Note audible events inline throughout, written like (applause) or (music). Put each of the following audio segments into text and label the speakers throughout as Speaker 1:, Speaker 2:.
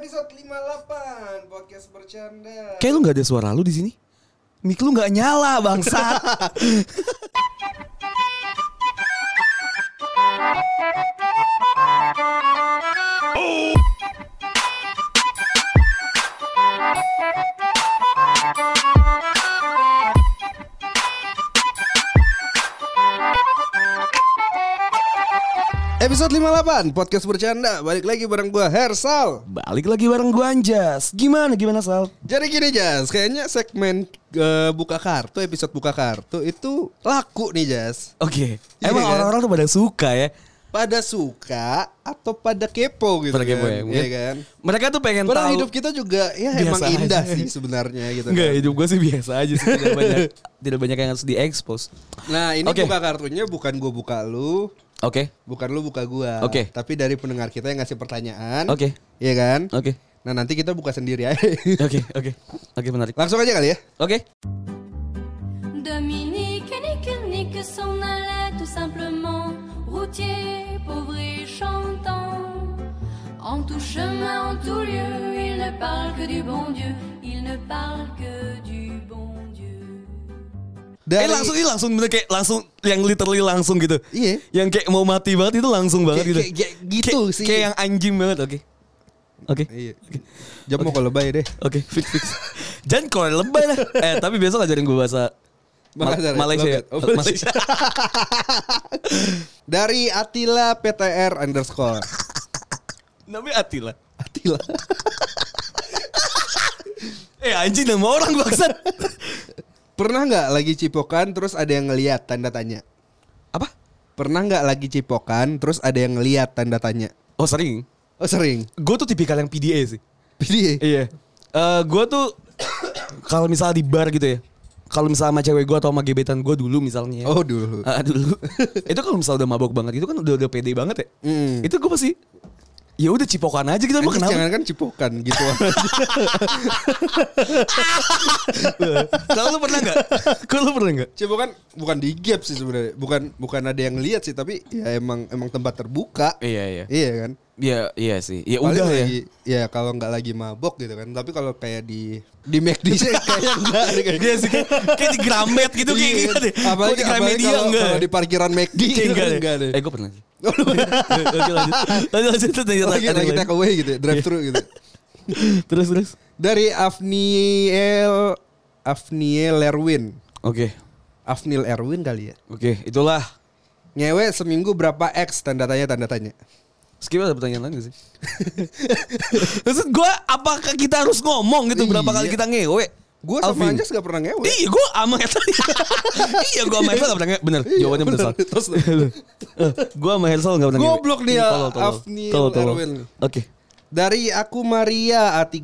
Speaker 1: episode 58 podcast bercanda.
Speaker 2: Kayak lu nggak ada suara lu di sini. Mik lu nggak nyala bangsa. (laughs)
Speaker 1: Episode 58 podcast bercanda. Balik lagi bareng gua Hersal.
Speaker 2: Balik lagi bareng gua Anjas. Gimana gimana Sal?
Speaker 1: Jadi gini Jas, kayaknya segmen eh, buka kartu episode buka kartu itu laku nih Jas.
Speaker 2: Oke.
Speaker 1: Iya
Speaker 2: Emang
Speaker 1: kan?
Speaker 2: orang-orang tuh pada suka ya.
Speaker 1: Pada suka atau pada kepo gitu
Speaker 2: Pada kepo
Speaker 1: kan.
Speaker 2: ya, mungkin.
Speaker 1: Iya kan?
Speaker 2: Mereka tuh pengen
Speaker 1: Padahal
Speaker 2: tahu.
Speaker 1: hidup kita juga ya
Speaker 2: Biasa
Speaker 1: emang indah
Speaker 2: aja.
Speaker 1: sih sebenarnya gitu
Speaker 2: Enggak,
Speaker 1: kan.
Speaker 2: hidup gue sih biasa aja sih. Tidak banyak, (laughs) tidak banyak yang harus diekspos.
Speaker 1: Nah, ini
Speaker 2: Oke.
Speaker 1: buka kartunya bukan gua buka lu,
Speaker 2: Oke.
Speaker 1: bukan lu buka gua.
Speaker 2: Oke.
Speaker 1: Tapi dari pendengar kita yang ngasih pertanyaan.
Speaker 2: Oke.
Speaker 1: Iya kan?
Speaker 2: Oke.
Speaker 1: Nah, nanti kita buka sendiri aja. (laughs)
Speaker 2: Oke, oke. Oke, menarik.
Speaker 1: Langsung aja kali ya.
Speaker 2: Oke.
Speaker 3: Dominique, nique, nique s'en allait tout simplement, routier, pauvre et chantant. En tout chemin, en tout lieu, il ne parle que du bon Dieu, il ne parle que du bon Dieu.
Speaker 2: Eh langsung ini langsung bener kayak langsung yang literally langsung gitu.
Speaker 1: Iya.
Speaker 2: Yang kayak mau mati banget itu langsung banget
Speaker 1: Kayak-
Speaker 2: gitu.
Speaker 1: kayak- kayak gitu
Speaker 2: Kayak-
Speaker 1: sih.
Speaker 2: Kayak yang anjing banget, oke. Oke.
Speaker 1: Iya. Jam mau kalau lebay deh.
Speaker 2: Oke, fix fix. Jangan kalau lebay lah. (laughs) Eh, tapi besok ajarin gue bahasa Ma-
Speaker 1: ya?
Speaker 2: Malaysia. ya?
Speaker 1: Logat. Oh,
Speaker 2: Malaysia. (laughs)
Speaker 1: Dari Atila PTR underscore.
Speaker 2: Namanya Atila.
Speaker 1: Atila.
Speaker 2: Eh, anjing nama orang bangsat. (laughs)
Speaker 1: Pernah nggak lagi cipokan terus ada yang ngeliat tanda tanya?
Speaker 2: Apa?
Speaker 1: Pernah nggak lagi cipokan terus ada yang ngeliat tanda tanya?
Speaker 2: Oh, sering.
Speaker 1: Oh sering.
Speaker 2: Gue tuh tipikal yang PDA sih.
Speaker 1: Pilih.
Speaker 2: Iya. Eh, gue tuh (coughs) kalau misalnya di bar gitu ya. Kalau misalnya sama cewek gue atau sama gebetan gue dulu misalnya. ya.
Speaker 1: Oh dulu.
Speaker 2: Ah, dulu. (laughs) itu kalau misalnya udah mabok banget itu kan udah udah pede banget ya.
Speaker 1: Mm.
Speaker 2: Itu gue pasti ya udah cipokan aja gitu
Speaker 1: Anjing,
Speaker 2: kenapa?
Speaker 1: jangan kan cipokan gitu.
Speaker 2: Kalau (laughs) lu pernah nggak? Kalau lu pernah nggak?
Speaker 1: cipokan bukan di gap sih sebenarnya. Bukan bukan ada yang lihat sih tapi ya emang emang tempat terbuka.
Speaker 2: Iya iya.
Speaker 1: Iya kan?
Speaker 2: Iya iya sih. Ya
Speaker 1: Paling
Speaker 2: udah ya.
Speaker 1: lagi, ya. kalau nggak lagi mabok gitu kan. Tapi kalau kayak di di McD sih kayaknya (laughs) enggak deh kayak
Speaker 2: Iya sih kayak, kayak di Gramet gitu kayak
Speaker 1: Iya.
Speaker 2: gitu deh.
Speaker 1: Apalagi,
Speaker 2: di Gramedia
Speaker 1: kalau,
Speaker 2: enggak.
Speaker 1: kalau di parkiran McD
Speaker 2: Kayak
Speaker 1: gitu
Speaker 2: enggak, deh.
Speaker 1: enggak deh.
Speaker 2: Eh gue pernah. (laughs) Oke lanjut. Lanjut lanjut lanjut.
Speaker 1: lagi lagi take away gitu, drive thru gitu. (laughs)
Speaker 2: Terus terus.
Speaker 1: Dari Afniel Afniel Erwin.
Speaker 2: Oke.
Speaker 1: Afnil Erwin kali ya.
Speaker 2: Oke, itulah.
Speaker 1: Ngewe seminggu berapa X tanda tanya tanda tanya.
Speaker 2: Skip ada pertanyaan lain gak sih? (laughs) Maksud gue apakah kita harus ngomong gitu berapa
Speaker 1: Iya.
Speaker 2: kali kita ngewe?
Speaker 1: Gue sama. Anjas gak pernah ngewe.
Speaker 2: Iya gue sama Hersal (laughs) Iya gue sama Hersal gak pernah ngewe Bener
Speaker 1: Iya,
Speaker 2: jawabannya bener
Speaker 1: bener. Terus. (laughs)
Speaker 2: Gue sama Hersal gak pernah ngewe
Speaker 1: Goblok dia,
Speaker 2: tolol.
Speaker 1: Erwin.
Speaker 2: Oke
Speaker 1: Dari aku Maria A3.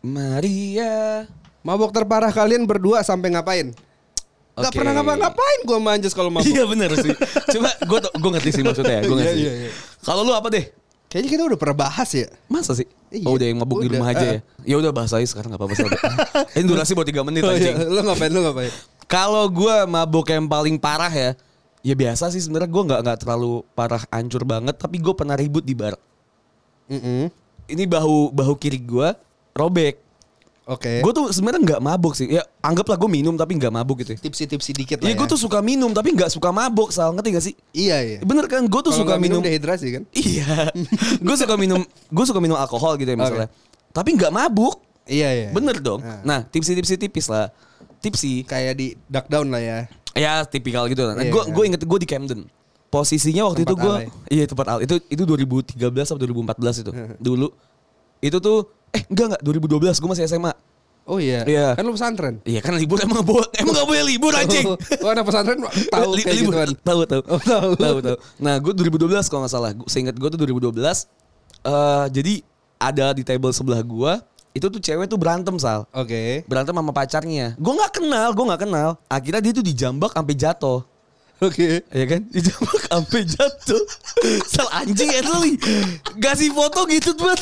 Speaker 2: Maria
Speaker 1: Mabok terparah kalian berdua sampai ngapain? Gak
Speaker 2: Oke.
Speaker 1: pernah ngapa-ngapain gue sama Anjas kalau mabok.
Speaker 2: Iya bener sih Coba gue gue ngerti sih maksudnya Gue ngerti
Speaker 1: Iya, iya, iya.
Speaker 2: Kalau lu apa deh?
Speaker 1: Kayaknya kita udah pernah bahas ya.
Speaker 2: Masa sih?
Speaker 1: Iya,
Speaker 2: oh udah yang mabuk di
Speaker 1: udah.
Speaker 2: rumah aja ya Ya udah bahas aja sekarang gak apa-apa. (laughs) Ini durasi buat 3 menit
Speaker 1: Oh,
Speaker 2: anjing
Speaker 1: iya. Lo ngapain? Lo ngapain?
Speaker 2: Kalau gue mabok yang paling parah ya, ya biasa sih sebenarnya gue nggak nggak terlalu parah hancur banget, tapi gue pernah ribut di bar.
Speaker 1: Mm-mm.
Speaker 2: Ini bahu bahu kiri gue robek.
Speaker 1: Oke.
Speaker 2: Gue tuh sebenarnya nggak mabok sih. Ya anggaplah gue minum tapi nggak mabuk gitu. ya.
Speaker 1: tipsi-tipsi dikit lah ya.
Speaker 2: gue tuh suka minum tapi nggak suka mabok, sal ngerti gak sih?
Speaker 1: Iya iya.
Speaker 2: Bener kan? Gue tuh
Speaker 1: Kalau
Speaker 2: suka
Speaker 1: nggak minum
Speaker 2: minum.
Speaker 1: dehidrasi kan?
Speaker 2: Iya, (laughs) gue suka minum, gue suka minum alkohol gitu ya misalnya. Tapi nggak mabuk,
Speaker 1: Iya iya.
Speaker 2: bener dong.
Speaker 1: Nah.
Speaker 2: Nah, tipsi-tipsi tipis lah, tipsi.
Speaker 1: Kayak di duck down lah ya.
Speaker 2: Ya tipikal gitu. Nah,
Speaker 1: Iya,
Speaker 2: gue
Speaker 1: kan?
Speaker 2: gue inget gue di Camden. Posisinya waktu
Speaker 1: Tempat
Speaker 2: itu gue, iya tempat al. Itu itu 2013 atau 2014 itu. Dulu itu tuh, eh enggak enggak 2012 gue masih SMA.
Speaker 1: Oh iya.
Speaker 2: Iya.
Speaker 1: Kan lu pesantren.
Speaker 2: Iya kan libur emang gak boleh, emang gak boleh libur anjing.
Speaker 1: Oh, oh anak pesantren tahu kayak
Speaker 2: libur.
Speaker 1: gituan.
Speaker 2: Tahu tahu.
Speaker 1: Oh, tahu.
Speaker 2: tahu tahu. Nah, gue 2012 kalau nggak salah. Seingat gue tuh 2012. eh jadi ada di table sebelah gue itu tuh cewek tuh berantem sal.
Speaker 1: Oke.
Speaker 2: Berantem sama pacarnya. Gue nggak kenal, gue nggak kenal. Akhirnya dia tuh dijambak sampai jatuh.
Speaker 1: Oke.
Speaker 2: Ya kan? Dijambak sampai jatuh. Sal anjing Edli. Kasih foto gitu buat.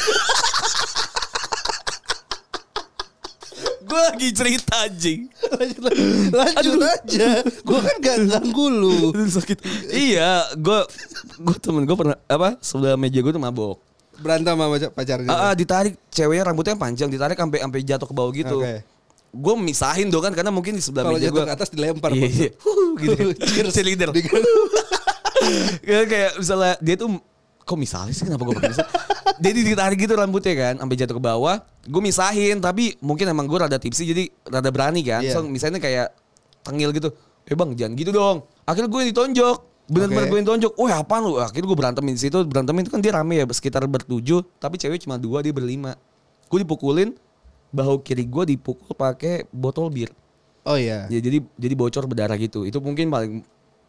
Speaker 2: Gue lagi cerita anjing.
Speaker 1: Lanjut, lanjut aja. Gua kan gak ganggu lu.
Speaker 2: Aduh, sakit. Iya, gue gue temen gue pernah apa sebelah meja gue tuh mabok.
Speaker 1: berantem sama pacarnya.
Speaker 2: Ah, ah, ditarik ceweknya rambutnya panjang, ditarik sampai sampai jatuh ke bawah gitu.
Speaker 1: Oke.
Speaker 2: Gue misahin dong kan karena mungkin di sebelah
Speaker 1: Kalau
Speaker 2: meja gue
Speaker 1: ke atas dilempar.
Speaker 2: Iya, iya. (laughs) Gitu.
Speaker 1: Cheers. (laughs)
Speaker 2: Kayak, kayak misalnya dia tuh kok misalnya sih kenapa gue pakai misal? (laughs) Jadi ditarik gitu rambutnya kan sampai jatuh ke bawah. Gue misahin tapi mungkin emang gue rada tipsi jadi rada berani kan.
Speaker 1: Iya.
Speaker 2: So misalnya kayak tengil gitu. Eh bang jangan gitu dong. Akhirnya gue yang ditonjok. Bener-bener
Speaker 1: Oke.
Speaker 2: gue ditonjok. Wah apaan lu? Akhirnya gue berantemin situ. Berantemin itu kan dia rame ya sekitar bertujuh. Tapi cewek cuma dua dia berlima. Gue dipukulin. Bahu kiri gue dipukul pakai botol bir.
Speaker 1: Oh iya.
Speaker 2: Ya, jadi jadi bocor berdarah gitu. Itu mungkin paling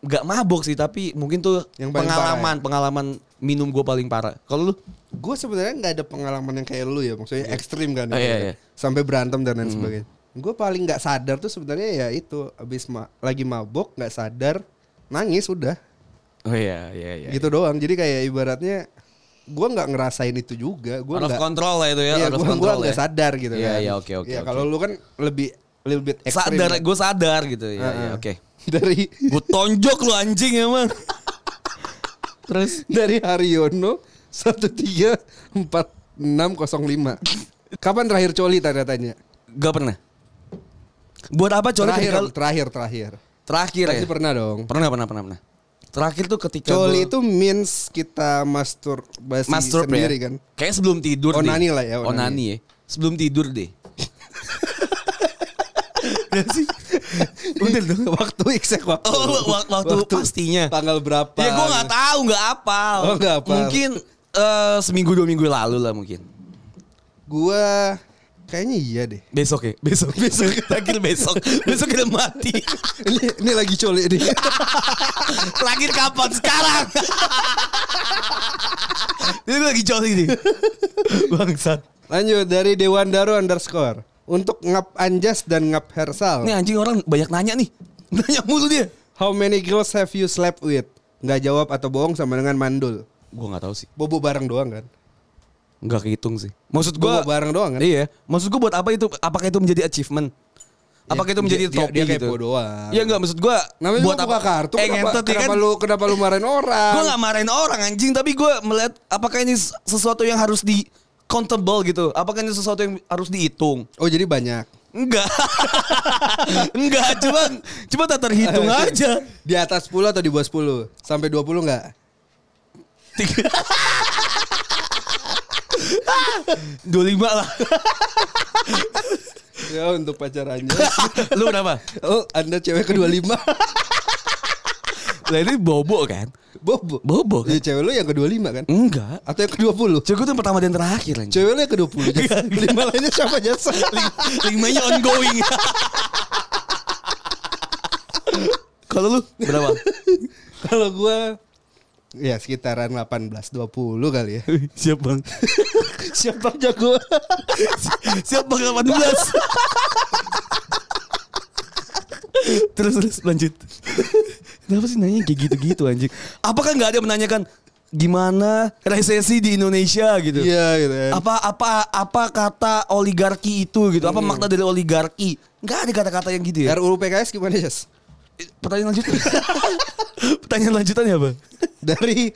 Speaker 2: nggak mabok sih tapi mungkin tuh
Speaker 1: Yang
Speaker 2: pengalaman pengalaman minum gue paling parah. Kalau lu?
Speaker 1: Gue sebenarnya nggak ada pengalaman yang kayak lu ya, maksudnya ekstrim kan,
Speaker 2: Oh,
Speaker 1: itu
Speaker 2: iya,
Speaker 1: ya.
Speaker 2: iya.
Speaker 1: sampai berantem dan lain sebagainya. Gue paling nggak sadar tuh sebenarnya ya itu, abis ma- lagi mabok nggak sadar, nangis udah,
Speaker 2: Oh iya iya iya.
Speaker 1: gitu doang. Jadi kayak ibaratnya gue nggak ngerasain itu juga, gue
Speaker 2: Out of control lah itu ya.
Speaker 1: iya gue nggak
Speaker 2: ya.
Speaker 1: sadar gitu
Speaker 2: Iya
Speaker 1: kan.
Speaker 2: iya oke oke.
Speaker 1: Ya
Speaker 2: oke.
Speaker 1: kalau lu kan lebih little bit ekstrim.
Speaker 2: sadar
Speaker 1: kan.
Speaker 2: gue sadar gitu ya.
Speaker 1: Heeh.
Speaker 2: ya, Oke. (laughs)
Speaker 1: dari
Speaker 2: Gue tonjok lu anjing emang. (laughs) Terus
Speaker 1: dari Haryono satu tiga empat enam kosong lima. Kapan terakhir coli tanda tanya?
Speaker 2: gak pernah. Buat apa coba
Speaker 1: Terakhir,
Speaker 2: ketika-
Speaker 1: terakhir, terakhir.
Speaker 2: terakhir ya?
Speaker 1: Pasti pernah dong.
Speaker 2: Pernah pernah pernah pernah. Terakhir tuh ketika
Speaker 1: Coli
Speaker 2: gua-
Speaker 1: itu means kita masturbasi
Speaker 2: masturb
Speaker 1: sendiri
Speaker 2: ya.
Speaker 1: kan.
Speaker 2: Kayak sebelum tidur
Speaker 1: Onani
Speaker 2: deh.
Speaker 1: lah ya, onani.
Speaker 2: Onani ya. Sebelum tidur deh. Sih. Udah dong.
Speaker 1: waktu exact waktu.
Speaker 2: Oh, wak- waktu pastinya.
Speaker 1: Tanggal berapa?
Speaker 2: Ya gue nggak tahu, nggak apal.
Speaker 1: Oh, nggak apal.
Speaker 2: Mungkin eh, seminggu dua minggu lalu lah mungkin.
Speaker 1: Gua kayaknya iya deh.
Speaker 2: Besok ya, besok, (laughs) besok. Terakhir besok, besok kita mati. (laughs)
Speaker 1: ini ini lagi coli nih. (laughs)
Speaker 2: Terakhir kapan? Sekarang. Ini lagi coli nih. Bangsat.
Speaker 1: Lanjut dari Dewandaro underscore. Untuk ngap Anjas dan ngap Hersal.
Speaker 2: Ini anjing orang banyak nanya nih. (laughs) Nanya mulu dia.
Speaker 1: How many girls have you slept with? Nggak jawab atau bohong sama dengan mandul.
Speaker 2: Gue nggak tahu sih.
Speaker 1: Bobo bareng doang kan?
Speaker 2: Nggak kehitung sih. Maksud
Speaker 1: Bobo
Speaker 2: gue
Speaker 1: bareng doang kan?
Speaker 2: Iya. Maksud gue buat apa itu? Apakah itu menjadi achievement? Apakah
Speaker 1: Ya,
Speaker 2: itu menjadi
Speaker 1: dia-
Speaker 2: trofi
Speaker 1: dia
Speaker 2: gitu?
Speaker 1: kepo doang.
Speaker 2: Iya enggak maksud gue
Speaker 1: Namanya
Speaker 2: buat apa?
Speaker 1: kartu
Speaker 2: Eh,
Speaker 1: kenapa,
Speaker 2: ngentot ya
Speaker 1: kenapa
Speaker 2: kan?
Speaker 1: lu kenapa lu marahin orang?
Speaker 2: Gue gak marahin orang anjing Tapi gue melihat Apakah ini sesuatu yang harus di Countable gitu Apakah ini sesuatu yang harus dihitung
Speaker 1: Oh jadi banyak.
Speaker 2: Enggak (laughs) Enggak Cuma Cuma tak terhitung (laughs) aja
Speaker 1: Di atas 10 atau di bawah 10? Sampai 20 enggak? (laughs)
Speaker 2: Dua lima lah
Speaker 1: Ya untuk pacarannya.
Speaker 2: Lu berapa?
Speaker 1: oh, Anda cewek ke-25.
Speaker 2: Lah ini bobo kan
Speaker 1: Bobo.
Speaker 2: Bobo kan
Speaker 1: Ya cewek lu yang ke-25 kan?
Speaker 2: Enggak
Speaker 1: Atau yang ke-20?
Speaker 2: Cewek gue tuh yang pertama dan terakhir anjing
Speaker 1: Cewek lu yang ke-20. Jas. (laughs) Lima lainnya siapa jasa?
Speaker 2: Limanya ongoing (laughs) Kalau lu berapa?
Speaker 1: Kalau gua ya sekitaran 18 20 kali ya. (laughs)
Speaker 2: Siap bang
Speaker 1: Siapa jago?
Speaker 2: Siap bang 18 Terus terus lanjut Kenapa sih nanya kayak gitu-gitu anjing. Apakah nggak ada menanyakan Gimana resesi di Indonesia? gitu.
Speaker 1: Iya gitu kan.
Speaker 2: apa apa apa kata oligarki itu gitu? Apa makna dari oligarki? Nggak ada kata-kata yang gitu ya.
Speaker 1: RUU PKS gimana, Jas?
Speaker 2: pertanyaan lanjutan. (laughs) Pertanyaan lanjutannya apa?
Speaker 1: Dari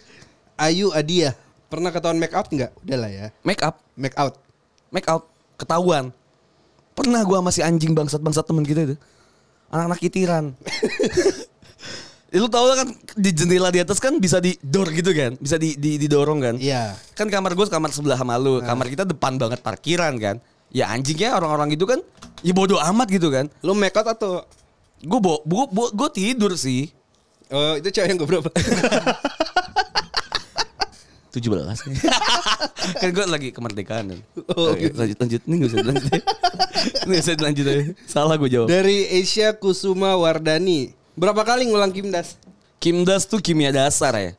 Speaker 1: Ayu Adia. Pernah ketahuan make out enggak? Udah lah ya.
Speaker 2: make up.
Speaker 1: Make out.
Speaker 2: make out. Ketahuan. Pernah gua masih anjing bangsat bangsat temen kita itu. Anak-anak kitiran (laughs) Ya, lu tau kan di jendela di atas kan bisa di door gitu kan? Bisa di, di didorong kan?
Speaker 1: Iya.
Speaker 2: kan kamar gue kamar sebelah sama lu. Kamar kita depan banget parkiran kan? Ya anjingnya orang-orang gitu kan ya bodoh amat gitu kan?
Speaker 1: Lu make out atau?
Speaker 2: Gue bo, bo, bo- gue tidur sih.
Speaker 1: Oh, itu cewek yang keberapa? (laughs) (laughs)
Speaker 2: 17 kan gue lagi kemerdekaan kan.
Speaker 1: Oh,
Speaker 2: Oke,
Speaker 1: gitu.
Speaker 2: lanjut lanjut. Ini gak usah dilanjut ini (laughs) gak usah dilanjut salah gue jawab.
Speaker 1: Dari Asia Kusuma Wardani. Berapa kali ngulang Kimdas?
Speaker 2: Kimdas tuh kimia dasar ya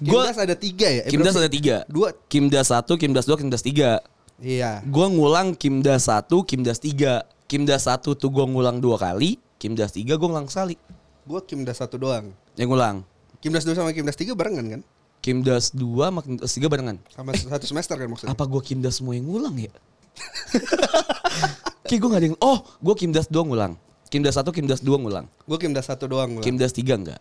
Speaker 2: gue
Speaker 1: Kimdas ada tiga ya? Eh,
Speaker 2: Kimdas ada tiga
Speaker 1: Dua.
Speaker 2: Kimdas satu Kimdas dua Kimdas tiga
Speaker 1: Iya.
Speaker 2: gue ngulang Kimdas satu Kimdas tiga Kimdas satu tuh gue ngulang dua kali Kimdas tiga gue ngulang sekali
Speaker 1: Gua Kimdas satu doang.
Speaker 2: yang ngulang
Speaker 1: Kimdas 2 sama Kimdas 3 barengan kan?
Speaker 2: Kimdas dua sama Kimdas tiga barengan
Speaker 1: Sama satu semester kan maksudnya?
Speaker 2: apa gue Kimdas semua yang ngulang ya Kayak gue gak ada yang Oh gue Kimdas dua ngulang Kimdas satu Kimdas dua ngulang
Speaker 1: Gue Kimdas satu doang ngulang.
Speaker 2: Kimdas tiga enggak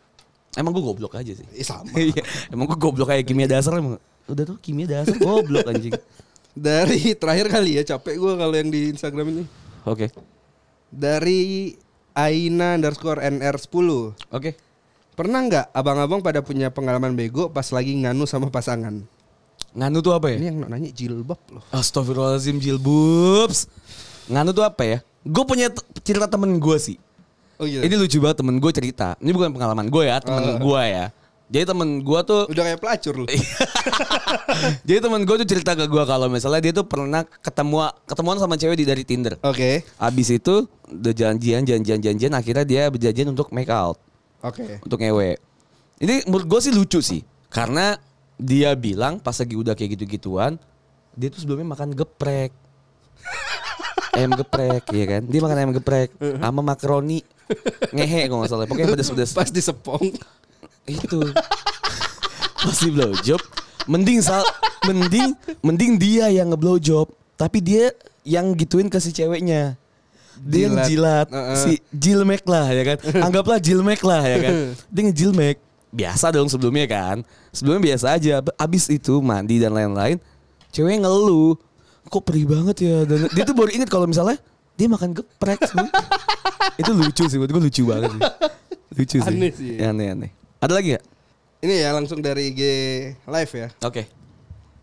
Speaker 2: Emang gue goblok aja sih
Speaker 1: Ih, sama. (laughs)
Speaker 2: Iya, Emang gue goblok kayak kimia dasar emang Udah tuh kimia dasar goblok anjing. (laughs)
Speaker 1: Dari terakhir kali ya capek gue kalau yang di Instagram ini.
Speaker 2: Oke.
Speaker 1: Dari Aina underscore NR10
Speaker 2: Oke.
Speaker 1: Pernah nggak abang-abang pada punya pengalaman bego pas lagi nganu sama pasangan?
Speaker 2: Nganu tuh apa ya?
Speaker 1: Ini yang nanya jilbab loh.
Speaker 2: Astagfirullahaladzim jilbubs. Nganu tuh apa ya? Gue punya cerita temen gue sih.
Speaker 1: Oh iya.
Speaker 2: Ini lucu banget temen gue cerita. Ini bukan pengalaman gue ya, temen gue ya. Jadi temen gue tuh
Speaker 1: udah kayak pelacur loh. (laughs)
Speaker 2: Jadi temen gue tuh cerita ke gue kalau misalnya dia tuh pernah ketemu ketemuan sama cewek di dari Tinder.
Speaker 1: Oke.
Speaker 2: Abis itu udah janjian, janjian, janjian, akhirnya dia berjanjian untuk make out,
Speaker 1: Oke.
Speaker 2: untuk ngewe. Ini menurut gue sih lucu sih, karena dia bilang pas lagi udah kayak gitu-gituan, dia tuh sebelumnya makan geprek, ayam geprek, ya kan? Dia makan ayam geprek sama makaroni. Ngehe kalau nggak salah, pokoknya pedes-pedes.
Speaker 1: Pas disepong.
Speaker 2: itu. Pasti blowjob mending sal mending mending dia yang ngeblowjob tapi dia yang gituin ke si ceweknya. Dia
Speaker 1: Jilat.
Speaker 2: jilat.
Speaker 1: Heeh.
Speaker 2: si jilmek lah ya kan? Anggaplah jilmek lah ya kan? Dia ngejilmek. Biasa dong sebelumnya kan? Sebelumnya biasa aja. Abis itu mandi dan lain-lain cewek ngeluh kok perih banget ya dan dia tuh baru inget kalau misalnya dia makan geprek (laughs) itu lucu sih buat gue lucu banget sih lucu sih
Speaker 1: Aneh sih.
Speaker 2: Ya, aneh aneh ada lagi ya
Speaker 1: Ini ya langsung dari IG live ya.
Speaker 2: Oke.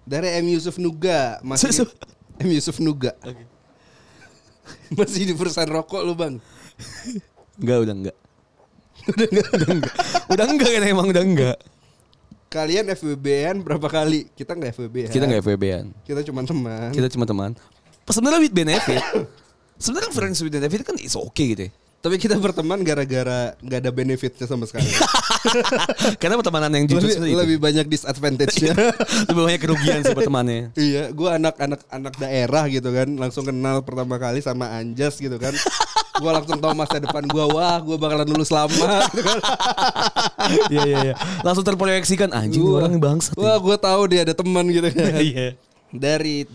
Speaker 1: Dari M Yusuf Nuga
Speaker 2: su- (laughs)
Speaker 1: M Yusuf Nuga. Masih di perusahaan rokok lu bang.
Speaker 2: Enggak, udah enggak. (laughs) udah enggak. Udah enggak. Udah enggak kan emang udah enggak.
Speaker 1: Kalian FWB-an berapa kali? Kita nggak FWB ya.
Speaker 2: Kita enggak FWB-an.
Speaker 1: Kita cuma teman.
Speaker 2: Kita cuma teman. Sebenarnya with benefit. (coughs) Sebenarnya friends with benefit kan is okay gitu ya.
Speaker 1: Tapi kita berteman gara-gara nggak ada benefitnya sama sekali. (laughs)
Speaker 2: Karena pertemanan yang jujur
Speaker 1: lebih,
Speaker 2: itu.
Speaker 1: lebih banyak disadvantage-nya. (laughs)
Speaker 2: Lebih banyak kerugian sih pertemanannya.
Speaker 1: iya, gue anak-anak anak daerah gitu kan, langsung kenal pertama kali sama Anjas gitu kan. (laughs) gue langsung tahu masa depan gue, wah gue bakalan lulus lama gitu kan. (laughs)
Speaker 2: Iya iya iya. Langsung terproyeksikan anjing
Speaker 1: Gua-
Speaker 2: orang bangsat.
Speaker 1: Wah, gue tahu dia ada teman gitu kan. (laughs)
Speaker 2: Iya.
Speaker 1: Dari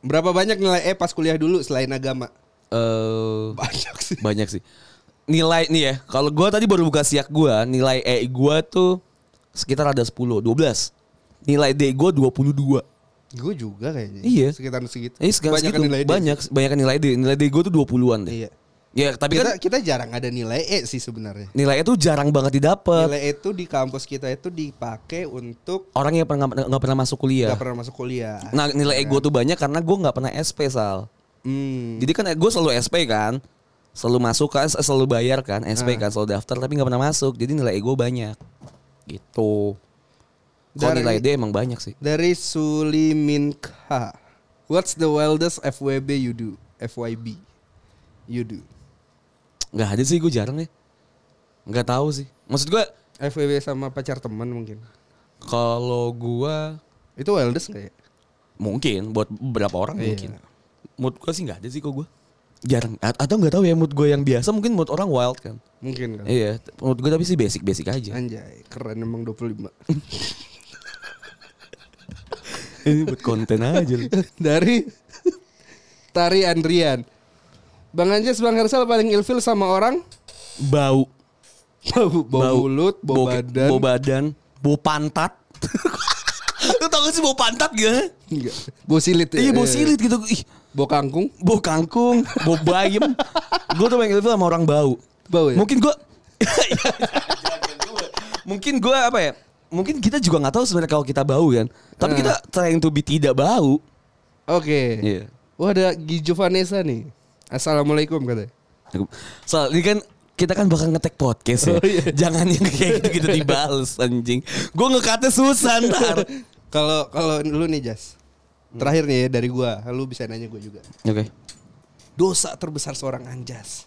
Speaker 1: berapa banyak nilai E pas kuliah dulu selain agama?
Speaker 2: Eh
Speaker 1: Banyak sih.
Speaker 2: banyak sih. Nilai nih ya, kalau gua tadi baru buka siak gua, nilai E gua tuh sekitar ada 10, 12. Nilai D gua 22.
Speaker 1: Gue juga kayaknya.
Speaker 2: Iya.
Speaker 1: Sekitar segitu.
Speaker 2: Eh
Speaker 1: Banyakan
Speaker 2: segitu,
Speaker 1: nilai D.
Speaker 2: banyak banyak nilai D. Nilai D gue tuh 20-an deh.
Speaker 1: Iya.
Speaker 2: Ya, tapi
Speaker 1: Kita
Speaker 2: kan
Speaker 1: kita jarang ada nilai E sih sebenarnya.
Speaker 2: nilai itu jarang banget didapat.
Speaker 1: Nilai E itu di kampus kita itu dipakai untuk
Speaker 2: Orang yang pernah nggak pernah masuk kuliah.
Speaker 1: nggak pernah masuk kuliah.
Speaker 2: Nah, nilai E gue tuh banyak karena gue nggak pernah SP sal.
Speaker 1: Hmm.
Speaker 2: Jadi kan gue selalu SP kan, selalu masuk kan, selalu bayar kan, SP
Speaker 1: Ah.
Speaker 2: kan, selalu daftar tapi nggak pernah masuk. Jadi nilai E gue banyak. Gitu. Kalau
Speaker 1: Dari-
Speaker 2: nilai D emang banyak sih.
Speaker 1: Dari Suliminka. What's the wildest FWB you do? FYB. You do.
Speaker 2: Nggak ada sih gue jarang ya. Nggak tahu sih. Maksud gue
Speaker 1: FWB sama pacar teman mungkin.
Speaker 2: kalau gue
Speaker 1: Itu wildest nggak ya?
Speaker 2: mungkin buat beberapa orang
Speaker 1: Iya.
Speaker 2: mungkin. Mood gue sih nggak ada sih kok gue. Jarang. A- Atau nggak tahu ya mood gue yang biasa mungkin mood orang wild kan.
Speaker 1: Mungkin kan.
Speaker 2: Iya, mood gue tapi sih basic-basic aja.
Speaker 1: Anjay, keren emang 25. (laughs)
Speaker 2: Ini buat konten aja. (laughs)
Speaker 1: Dari Tari Andrian. Bang Anjas, Bang Hersal paling ilfil sama orang
Speaker 2: Bau.
Speaker 1: bau, bau, mulut, bau,
Speaker 2: ke-
Speaker 1: badan.
Speaker 2: Bau badan. Bau pantat. (laughs) Lu tau gak sih bau pantat gak?
Speaker 1: Enggak. Bau silit ya.
Speaker 2: Iya bau silit gitu. Ih,
Speaker 1: Bau kangkung.
Speaker 2: bau kangkung, bau bayam. (laughs) gue tuh paling ilfil sama orang bau.
Speaker 1: Bau ya?
Speaker 2: Mungkin gue (laughs) Mungkin gue apa ya? Mungkin kita juga nggak tahu sebenarnya kalau kita bau kan. Tapi
Speaker 1: Nah.
Speaker 2: kita trying to be tidak bau.
Speaker 1: Oke.
Speaker 2: Iya.
Speaker 1: Wah ada Gijo Vanessa nih. Assalamualaikum katanya.
Speaker 2: Soal ini kan kita kan bakal ngetek podcast ya.
Speaker 1: Oh, iya. (laughs)
Speaker 2: Jangan yang kayak gitu-gitu dibales anjing. Gue ngekatnya susah ntar. (laughs)
Speaker 1: Kalau kalau lu nih Jas. Terakhir nih ya dari gua, lu bisa nanya gua juga.
Speaker 2: Oke.
Speaker 1: Dosa terbesar seorang Anjas.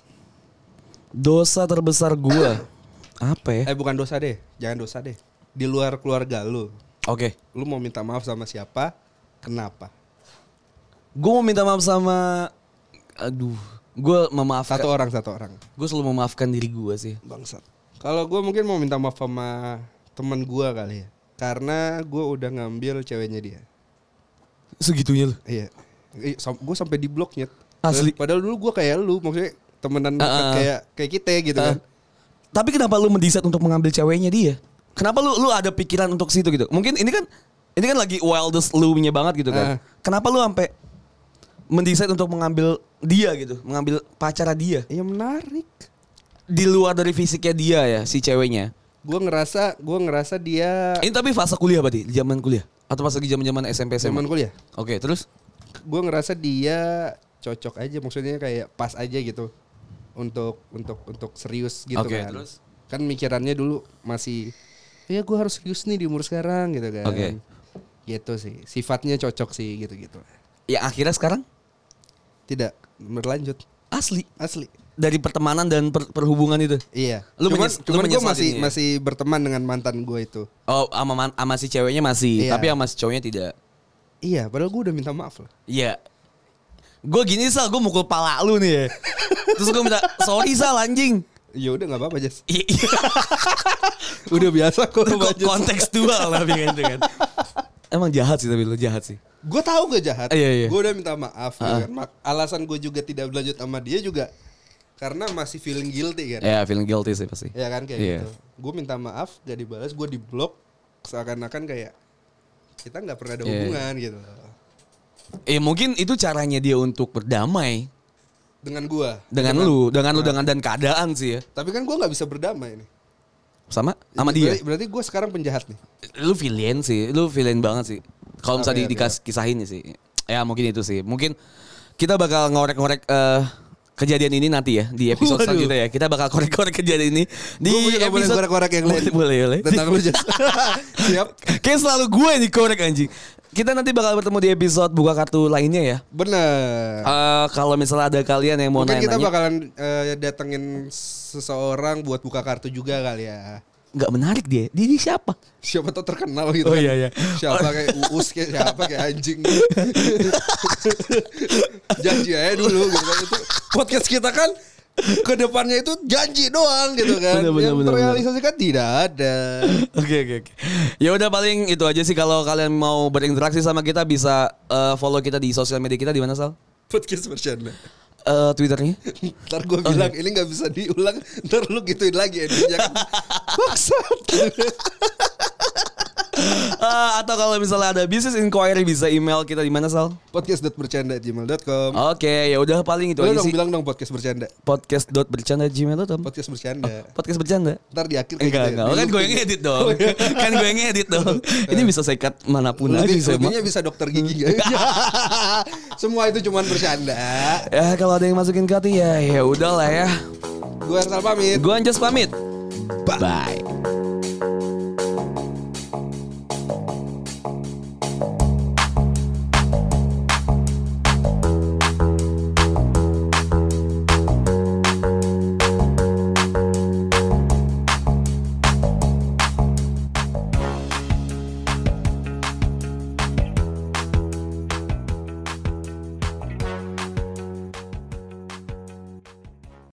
Speaker 2: Dosa terbesar gue (coughs) apa ya?
Speaker 1: Eh bukan dosa deh, jangan dosa deh. Di luar keluarga lu,
Speaker 2: Oke.
Speaker 1: lu mau minta maaf sama siapa? Kenapa?
Speaker 2: Gue mau minta maaf sama aduh, gue memaafkan
Speaker 1: Satu orang, satu orang.
Speaker 2: gue selalu memaafkan diri gue sih.
Speaker 1: Bangsat. Kalau gua mungkin mau minta maaf sama teman gua kali ya. Karena gua udah ngambil ceweknya dia.
Speaker 2: Segitunya lu.
Speaker 1: Iya. Gue sampai di bloknya.
Speaker 2: Asli.
Speaker 1: Padahal dulu gue kayak lu, maksudnya temenan
Speaker 2: ah.
Speaker 1: kayak kayak kita gitu kan.
Speaker 2: Tapi kenapa lu mendesain untuk mengambil ceweknya dia? Kenapa lu lu ada pikiran untuk situ gitu? Mungkin ini kan Ini kan lagi wildest lu-nya banget gitu kan. Kenapa lu sampai mendesain untuk mengambil dia gitu, mengambil pacara dia
Speaker 1: Ya menarik.
Speaker 2: di luar dari fisiknya dia ya si ceweknya.
Speaker 1: Gue ngerasa, gue ngerasa dia
Speaker 2: Ini tapi fase kuliah berarti, zaman kuliah atau pas lagi zaman-zaman SMP SMA?
Speaker 1: zaman kuliah.
Speaker 2: Oke, terus
Speaker 1: Gue ngerasa dia cocok aja, maksudnya kayak pas aja gitu untuk untuk untuk serius gitu
Speaker 2: Oke,
Speaker 1: kan.
Speaker 2: terus?
Speaker 1: Kan mikirannya dulu masih, ya gue harus serius nih di umur sekarang gitu kan.
Speaker 2: Oke.
Speaker 1: Gitu sih, sifatnya cocok sih gitu-gitu.
Speaker 2: ya akhirnya sekarang
Speaker 1: Tidak berlanjut,
Speaker 2: asli
Speaker 1: asli.
Speaker 2: dari pertemanan dan per- perhubungan itu.
Speaker 1: Iya.
Speaker 2: Lu
Speaker 1: cuman
Speaker 2: menyes-
Speaker 1: cuman gue masih
Speaker 2: ini ya?
Speaker 1: masih berteman dengan mantan gue itu.
Speaker 2: Oh, sama man- sama si ceweknya masih,
Speaker 1: Iya.
Speaker 2: tapi sama si cowoknya tidak.
Speaker 1: Iya, padahal gue udah minta maaf lah.
Speaker 2: Iya. Gue gini sal, gue mukul pala lu nih ya. Terus gue minta sorry sal anjing.
Speaker 1: Ya udah nggak apa-apa Jas.
Speaker 2: Iya, iya. (laughs)
Speaker 1: Udah biasa kok.
Speaker 2: Kontekstual lah itu kan. Emang jahat sih tapi lu jahat sih.
Speaker 1: Gue tahu gak jahat.
Speaker 2: Iya, iya.
Speaker 1: Gue udah minta maaf. ya kan. Mak- Alasan gue juga tidak berlanjut sama dia juga karena masih feeling guilty kan.
Speaker 2: Ya feeling guilty sih pasti.
Speaker 1: Ya kan kayak
Speaker 2: Iya.
Speaker 1: gitu. Gue minta maaf gak dibalas, gue di blok seakan-akan kayak kita nggak pernah ada
Speaker 2: Iya.
Speaker 1: hubungan gitu
Speaker 2: Eh mungkin itu caranya dia untuk berdamai
Speaker 1: dengan gue.
Speaker 2: dengan lu, dengan lu dengan dan keadaan sih ya.
Speaker 1: Tapi kan gue nggak bisa berdamai nih.
Speaker 2: Sama sama dia.
Speaker 1: Berarti, berarti gue sekarang penjahat nih.
Speaker 2: Lu villain sih, lu villain banget sih. Kalau misalnya
Speaker 1: ya,
Speaker 2: di, dikas- kisahin sih. Ya mungkin itu sih. Mungkin kita bakal ngorek-ngorek eh, kejadian ini nanti ya di episode
Speaker 1: Waduh.
Speaker 2: selanjutnya ya. Kita bakal korek-korek kejadian ini di
Speaker 1: Gua boleh korek-korek yang lain.
Speaker 2: Boleh, boleh, boleh.
Speaker 1: Tentang lu. (laughs) Siap.
Speaker 2: Kayak selalu gue nih korek anjing. Kita nanti bakal bertemu di episode buka kartu lainnya ya.
Speaker 1: Bener.
Speaker 2: Eh kalau misalnya ada kalian yang mau
Speaker 1: Mungkin kita
Speaker 2: nanya-nanya,
Speaker 1: bakalan eh, datengin seseorang buat buka kartu juga kali ya.
Speaker 2: nggak menarik dia. Dia, dia siapa?
Speaker 1: Siapa tau terkenal gitu.
Speaker 2: Oh,
Speaker 1: kan.
Speaker 2: iya, iya.
Speaker 1: Siapa kayak Uus kayak siapa kayak anjing. (laughs) janji aja dulu gitu kan. Itu podcast kita kan (laughs) ke depannya itu janji doang gitu kan.
Speaker 2: Bener, bener,
Speaker 1: Yang
Speaker 2: bener,
Speaker 1: terrealisasikan tidak ada. (laughs)
Speaker 2: Oke oke oke. Ya udah paling itu aja sih kalau kalian mau berinteraksi sama kita bisa eh, follow kita di sosial media kita di mana Sal?
Speaker 1: Podcast bercanda.
Speaker 2: Eh, Twitternya?
Speaker 1: Ntar gue bilang ini nggak bisa diulang. Ntar lu gituin lagi endingnya kan. (laughs) Bangsat. (laughs)
Speaker 2: Eh, atau kalau misalnya ada business inquiry bisa email kita di mana Sal?
Speaker 1: Podcast.bercanda.gmail.com
Speaker 2: Oke ya udah paling itu aja
Speaker 1: dong
Speaker 2: sih.
Speaker 1: bilang dong podcast bercanda.
Speaker 2: Podcast.bercanda@gmail.com.
Speaker 1: Podcast bercanda.
Speaker 2: Podcast bercanda.
Speaker 1: Ntar di akhir kayak
Speaker 2: Enggak,
Speaker 1: gitu ya.
Speaker 2: enggak. Kan gue yang edit dong. (laughs) kan gue yang edit dong. (laughs) Ini bisa saya cut mana pun aja
Speaker 1: Lebih,
Speaker 2: bisa.
Speaker 1: lebihnya bisa dokter gigi gak? Semua itu cuman bercanda.
Speaker 2: Ya kalau ada yang masukin ke hati ya ya udahlah ya.
Speaker 1: Gue Ersal pamit.
Speaker 2: Gue Anjas pamit. Bye.